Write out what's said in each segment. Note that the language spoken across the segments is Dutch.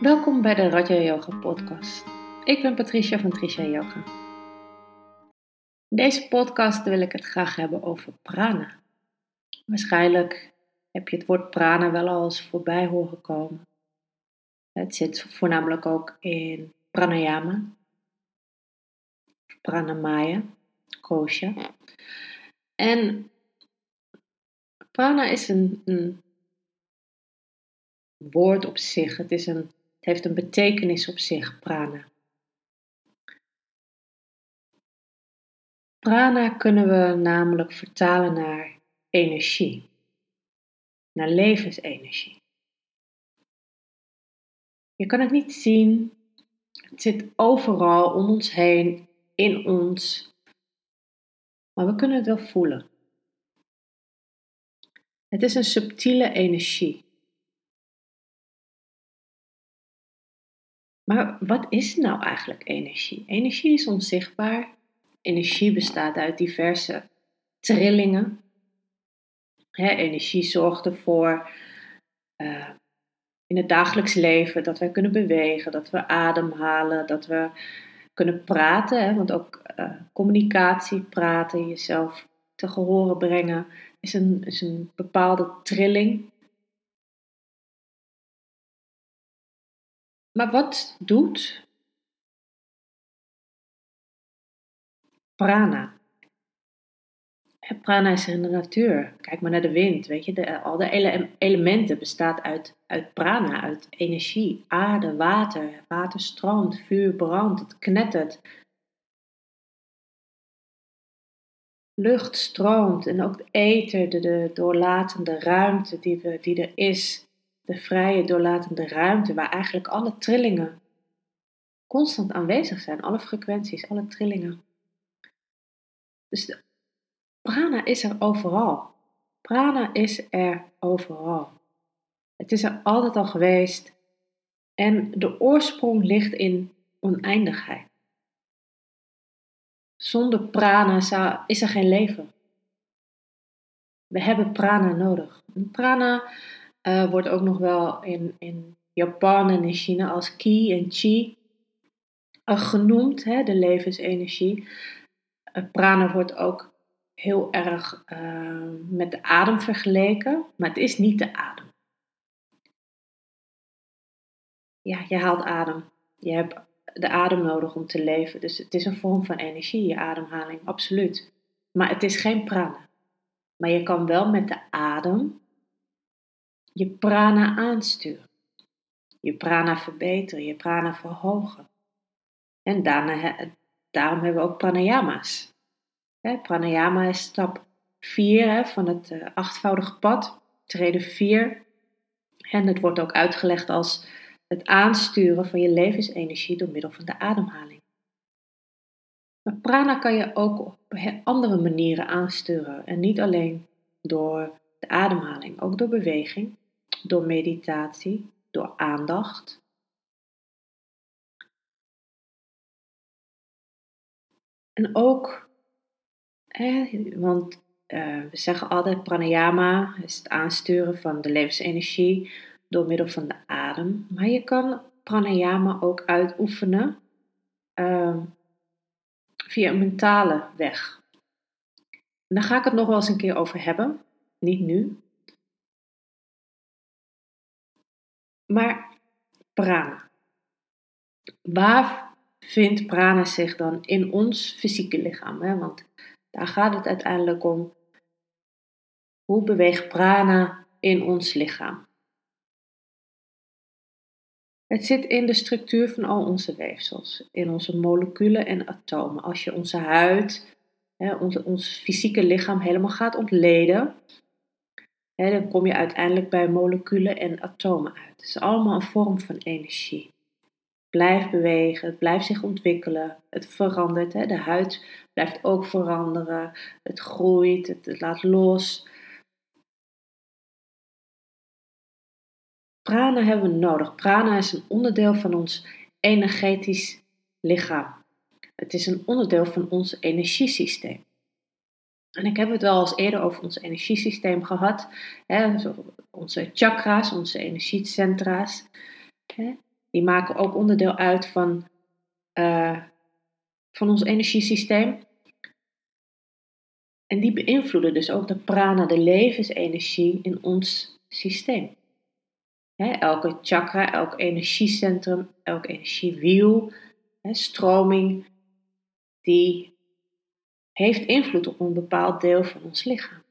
Welkom bij de Raja Yoga podcast. Ik ben Patricia van Tricia Yoga. In deze podcast wil ik het graag hebben over prana. Waarschijnlijk heb je het woord prana wel al eens voorbij horen komen. Het zit voornamelijk ook in pranayama, pranamaya, kosha. En prana is een, een woord op zich. Het, is een, het heeft een betekenis op zich, prana. Prana kunnen we namelijk vertalen naar energie, naar levensenergie. Je kan het niet zien, het zit overal om ons heen, in ons, maar we kunnen het wel voelen. Het is een subtiele energie. Maar wat is nou eigenlijk energie? Energie is onzichtbaar. Energie bestaat uit diverse trillingen. energie zorgt ervoor uh, in het dagelijks leven dat wij kunnen bewegen, dat we ademhalen, dat we kunnen praten. want ook uh, communicatie, praten, jezelf te gehoren brengen, is een, is een bepaalde trilling. Maar wat doet prana? Prana is in de natuur. Kijk maar naar de wind. Weet je, de, al de ele elementen bestaan uit, uit prana, uit energie. Aarde, water. Water stroomt, vuur brandt, het knettert. Lucht stroomt en ook de ether, de, de doorlatende ruimte die, die er is de vrije doorlatende ruimte waar eigenlijk alle trillingen constant aanwezig zijn, alle frequenties, alle trillingen. Dus de prana is er overal. Prana is er overal. Het is er altijd al geweest en de oorsprong ligt in oneindigheid. Zonder prana is er geen leven. We hebben prana nodig. prana uh, wordt ook nog wel in, in Japan en in China als ki en chi uh, genoemd, hè, de levensenergie. Uh, prana wordt ook heel erg met de adem vergeleken, maar het is niet de adem. Ja, je haalt adem. Je hebt de adem nodig om te leven. Dus het is een vorm van energie, je ademhaling, absoluut. Maar het is geen prana. Maar je kan wel met de adem je prana aansturen. Je prana verbeteren, je prana verhogen. En daarna, daarom hebben we ook pranayama's. Pranayama is stap 4 van het uh, achtvoudige pad, treden 4. En het wordt ook uitgelegd als het aansturen van je levensenergie door middel van de ademhaling. Maar prana kan je ook op andere manieren aansturen en niet alleen door de ademhaling, ook door beweging door meditatie, door aandacht. En ook, hè, want uh, we zeggen altijd pranayama is het aansturen van de levensenergie door middel van de adem. Maar je kan pranayama ook uitoefenen uh, via een mentale weg. En daar ga ik het nog wel eens een keer over hebben. Niet nu, Maar prana. Waar vindt prana zich dan in ons fysieke lichaam? Hè? Want daar gaat het uiteindelijk om. Hoe beweegt prana in ons lichaam? Het zit in de structuur van al onze weefsels, in onze moleculen en atomen. Als je onze huid, hè, ons, ons fysieke lichaam helemaal gaat ontleden, dan kom je uiteindelijk bij moleculen en atomen uit. Het is allemaal een vorm van energie. Blijf bewegen, het blijft zich ontwikkelen, het verandert. De huid blijft ook veranderen, het groeit, het, het laat los. Prana hebben we nodig. Prana is een onderdeel van ons energetisch lichaam. Het is een onderdeel van ons energiesysteem. En ik heb het wel eens eerder over ons energiesysteem gehad. Hè, onze chakra's, onze energiecentra's. Hè. Die maken ook onderdeel uit van, uh, van ons energiesysteem. En die beïnvloeden dus ook de prana, de levensenergie in ons systeem. elke chakra, elk energiecentrum, elk energiewiel, stroming, die heeft invloed op een bepaald deel van ons lichaam.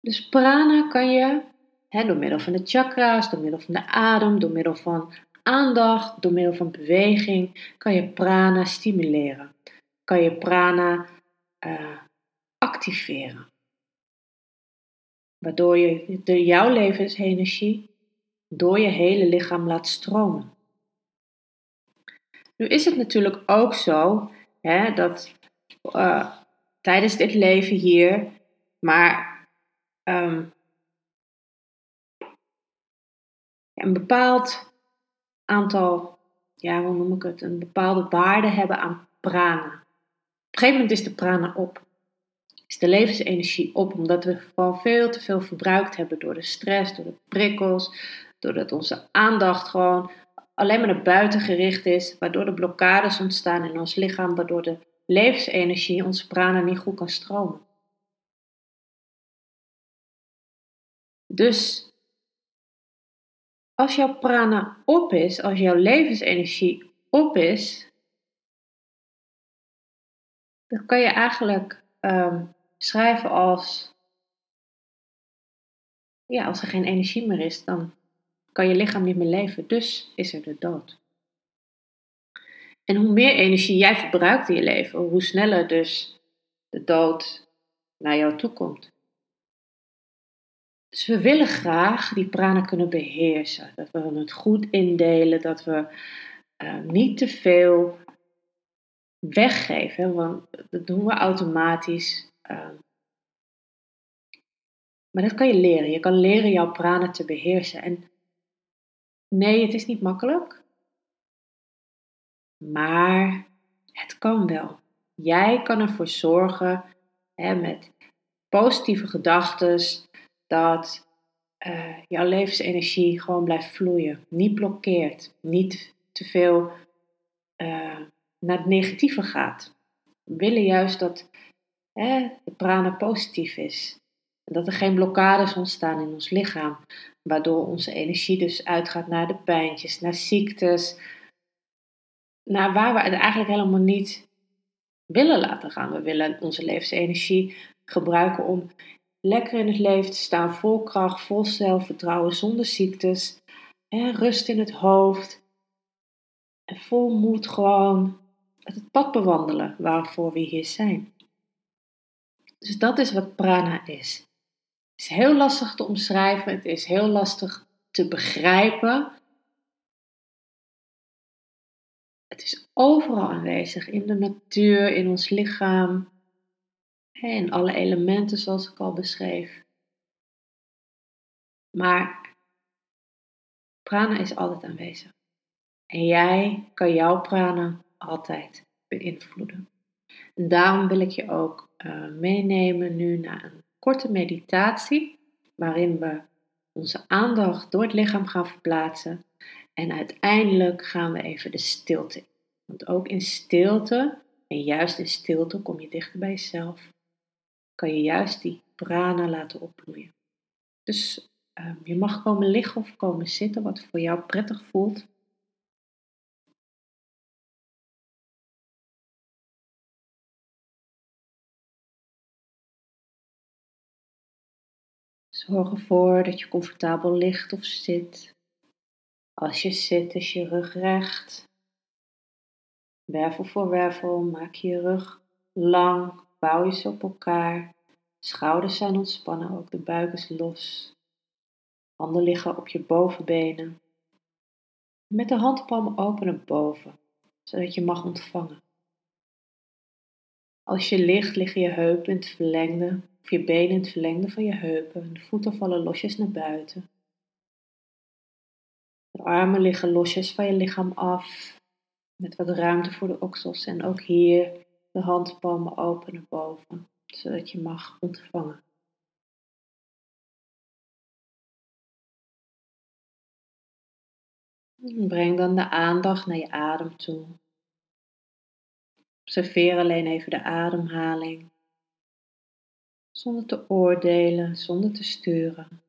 Dus prana kan je door middel van de chakra's, door middel van de adem, door middel van aandacht, door middel van beweging, kan je prana stimuleren. Kan je prana uh, activeren. Waardoor je de, jouw levensenergie door je hele lichaam laat stromen. Nu is het natuurlijk ook zo hè, dat uh, tijdens dit leven hier, maar um, een bepaald aantal, ja, hoe noem ik het, een bepaalde waarde hebben aan prana. Op een gegeven moment is de prana op. Is de levensenergie op, omdat we gewoon veel te veel verbruikt hebben door de stress, door de prikkels, doordat onze aandacht gewoon alleen maar naar buiten gericht is, waardoor er blokkades ontstaan in ons lichaam, waardoor de levensenergie, onze prana, niet goed kan stromen. Dus als jouw prana op is, als jouw levensenergie op is, dan kan je eigenlijk um, schrijven als, ja, als er geen energie meer is, dan kan je lichaam niet meer leven. Dus is er de dood. En hoe meer energie jij verbruikt in je leven, hoe sneller dus de dood naar jou toe komt. Dus we willen graag die prana kunnen beheersen. Dat we het goed indelen, dat we uh, niet te veel weggeven. Want dat doen we automatisch. Uh, maar dat kan je leren. Je kan leren jouw prana te beheersen. En nee, het is niet makkelijk. Maar het kan wel. Jij kan ervoor zorgen hè, met positieve gedachten dat uh, jouw levensenergie gewoon blijft vloeien. Niet blokkeert. Niet te veel uh, naar het negatieve gaat. We willen juist dat hè, de prana positief is. En dat er geen blokkades ontstaan in ons lichaam. Waardoor onze energie dus uitgaat naar de pijntjes, naar ziektes. Naar waar we het eigenlijk helemaal niet willen laten gaan. We willen onze levensenergie gebruiken om lekker in het leven te staan, vol kracht, vol zelfvertrouwen, zonder ziektes. Hè, rust in het hoofd. En vol moed gewoon het pad bewandelen waarvoor we hier zijn. Dus dat is wat prana is. Is heel lastig te omschrijven, het is heel lastig te begrijpen. Het is overal aanwezig, in de natuur, in ons lichaam, en alle elementen zoals ik al beschreef. Maar prana is altijd aanwezig. En jij kan jouw prana altijd beïnvloeden. En daarom wil ik je ook uh, meenemen nu naar een korte meditatie, waarin we onze aandacht door het lichaam gaan verplaatsen. En uiteindelijk gaan we even de stilte in. Want ook in stilte, en juist in stilte, kom je dichter bij jezelf kan je juist die prana laten opbloeien. Dus uh, je mag komen liggen of komen zitten, wat voor jou prettig voelt. Zorg ervoor dat je comfortabel ligt of zit. Als je zit is je rug recht. Wervel voor wervel maak je rug lang, Bouw je ze op elkaar. Schouders zijn ontspannen, ook de buik is los. Handen liggen op je bovenbenen. Met de handpalmen open naar boven, zodat je mag ontvangen. Als je ligt, liggen je heupen in het verlengde, of je benen in het verlengde van je heupen en de voeten vallen losjes naar buiten. De armen liggen losjes van je lichaam af, met wat ruimte voor de oksels en ook hier de handpalmen open naar boven, zodat je mag ontvangen. Breng dan de aandacht naar je adem toe. Observeer alleen even de ademhaling, zonder te oordelen, zonder te sturen.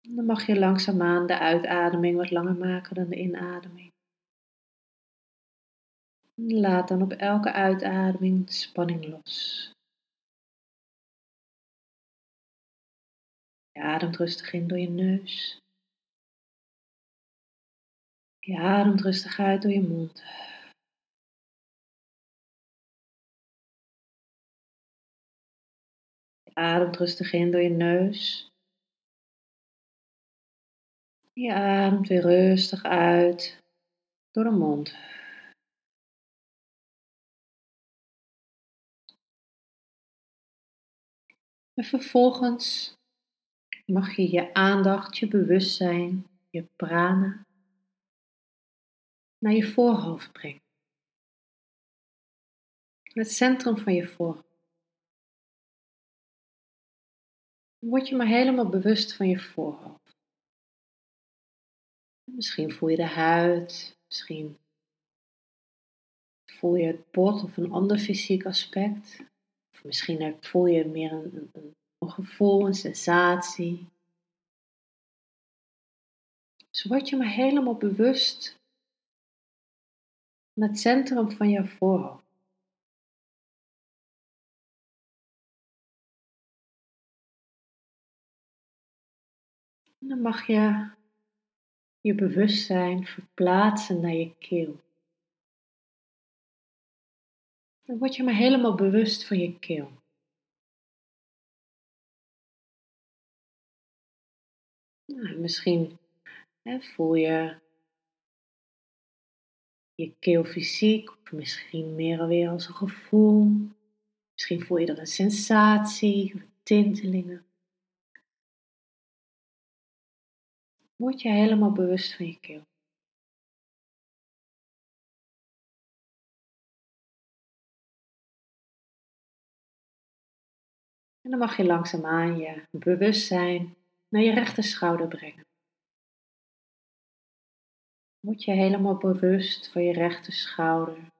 Dan mag je langzaamaan de uitademing wat langer maken dan de inademing. Laat dan op elke uitademing de spanning los. Je ademt rustig in door je neus. Je ademt rustig uit door je mond. Je ademt rustig in door je neus. Je ademt weer rustig uit door de mond. En vervolgens mag je je aandacht, je bewustzijn, je prana naar je voorhoofd brengen. Het centrum van je voorhoofd. Word je maar helemaal bewust van je voorhoofd. Misschien voel je de huid, misschien voel je het bot of een ander fysiek aspect. Of misschien voel je meer een, een, een gevoel, een sensatie. Dus word je maar helemaal bewust van het centrum van je voorhoofd. Dan mag je je bewustzijn verplaatsen naar je keel. Dan word je maar helemaal bewust van je keel. Nou, misschien hè, voel je je keel fysiek, of misschien meer alweer als een gevoel. Misschien voel je er een sensatie, tintelingen. Word je helemaal bewust van je keel. En dan mag je langzaamaan je bewustzijn naar je rechter schouder brengen. Word je helemaal bewust van je rechter schouder.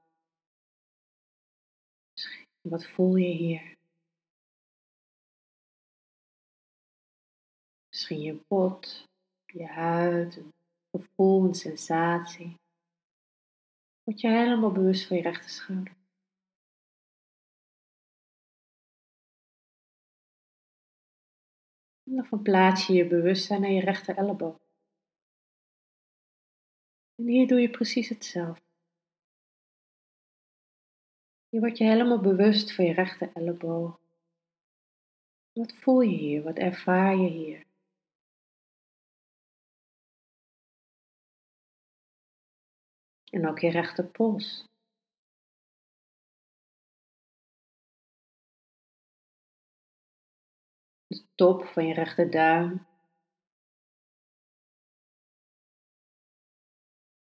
Wat voel je hier? Misschien je bot, je huid, een gevoel, een sensatie. Word je helemaal bewust van je rechter schouder. En dan verplaats je je bewustzijn naar je rechter elleboog. En hier doe je precies hetzelfde. Je wordt je helemaal bewust van je rechter elleboog. Wat voel je hier? Wat ervaar je hier? En ook je rechterpols. De top van je rechterduim.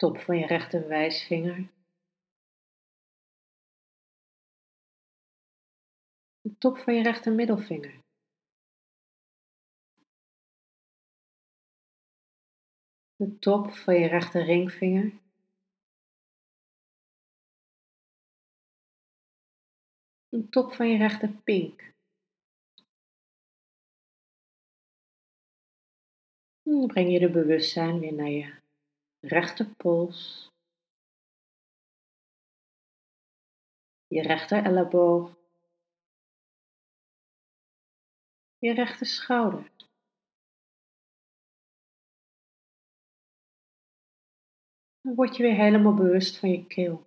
Top van je rechterwijsvinger. De top van je rechtermiddelvinger. De top van je rechter ringvinger. De top van je rechter pink. Dan breng je de bewustzijn weer naar je rechterpols, je rechter elleboog, je rechter schouder. Dan word je weer helemaal bewust van je keel.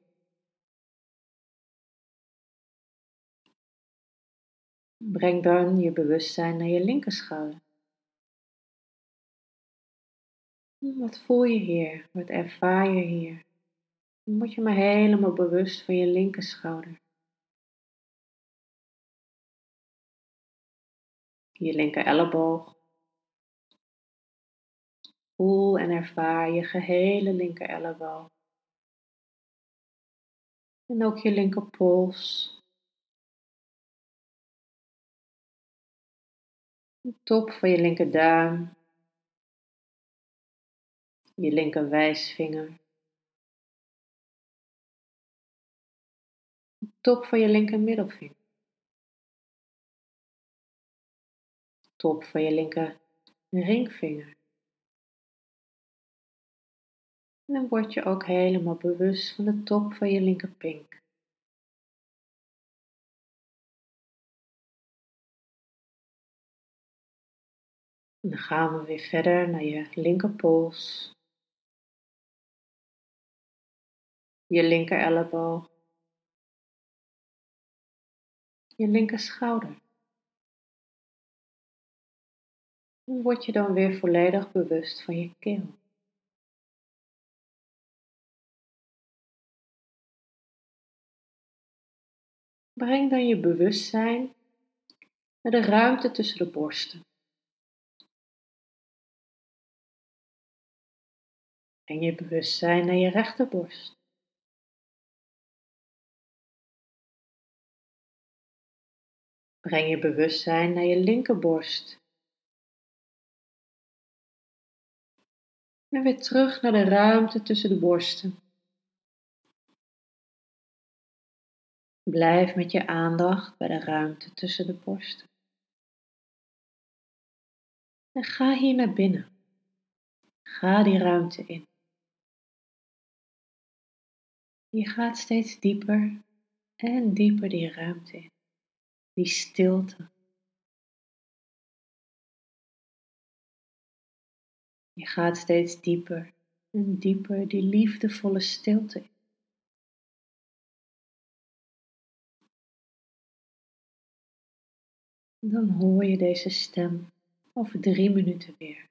Breng dan je bewustzijn naar je linkerschouder. Wat voel je hier? Wat ervaar je hier? Dan word je maar helemaal bewust van je linkerschouder. Je linker elleboog. Voel en ervaar je gehele linker elleboog. En ook je linkerpols. De top van je linkerduim, je linker wijsvinger, top van je linker middelvinger, top van je linker ringvinger. En dan word je ook helemaal bewust van de top van je linkerpink. En dan gaan we weer verder naar je linkerpols, je linker elleboog, je linker schouder. En word je dan weer volledig bewust van je keel. Breng dan je bewustzijn naar de ruimte tussen de borsten. Breng je bewustzijn naar je rechterborst. Breng je bewustzijn naar je linkerborst. En weer terug naar de ruimte tussen de borsten. Blijf met je aandacht bij de ruimte tussen de borsten. En ga hier naar binnen. Ga die ruimte in. Je gaat steeds dieper en dieper die ruimte in. Die stilte. Je gaat steeds dieper en dieper die liefdevolle stilte in. Dan hoor je deze stem over drie minuten weer.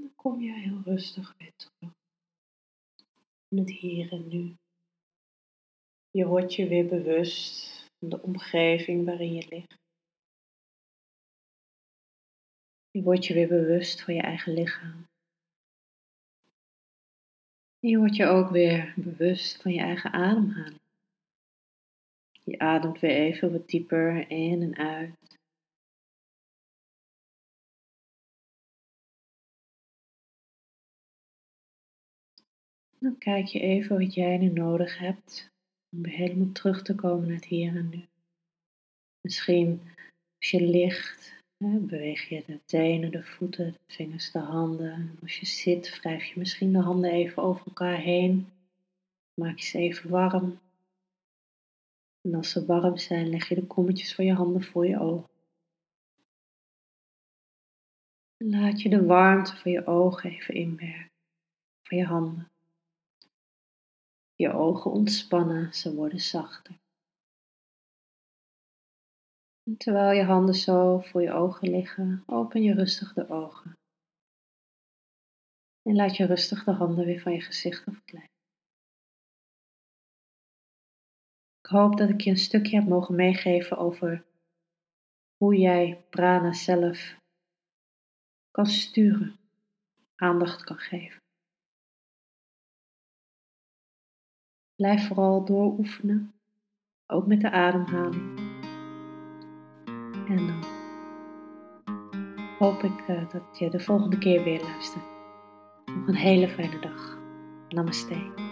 Dan kom je heel rustig weer terug. In het hier en nu. Je wordt je weer bewust van de omgeving waarin je ligt. Je wordt je weer bewust van je eigen lichaam. En je wordt je ook weer bewust van je eigen ademhaling. Je ademt weer even wat dieper in en uit. Dan kijk je even wat jij nu nodig hebt om weer helemaal terug te komen naar het hier en nu. Misschien als je ligt, beweeg je de tenen, de voeten, de vingers, de handen. En als je zit, wrijf je misschien de handen even over elkaar heen. Maak je ze even warm. En als ze warm zijn, leg je de kommetjes van je handen voor je ogen. En laat je de warmte van je ogen even inwerken, van je handen. Je ogen ontspannen, ze worden zachter. En terwijl je handen zo voor je ogen liggen, open je rustig de ogen. En laat je rustig de handen weer van je gezicht afglijden. Ik hoop dat ik je een stukje heb mogen meegeven over hoe jij prana zelf kan sturen, aandacht kan geven. Blijf vooral dooroefenen, ook met de ademhaling. En dan hoop ik uh, dat je de volgende keer weer luistert. Nog een hele fijne dag. Namaste.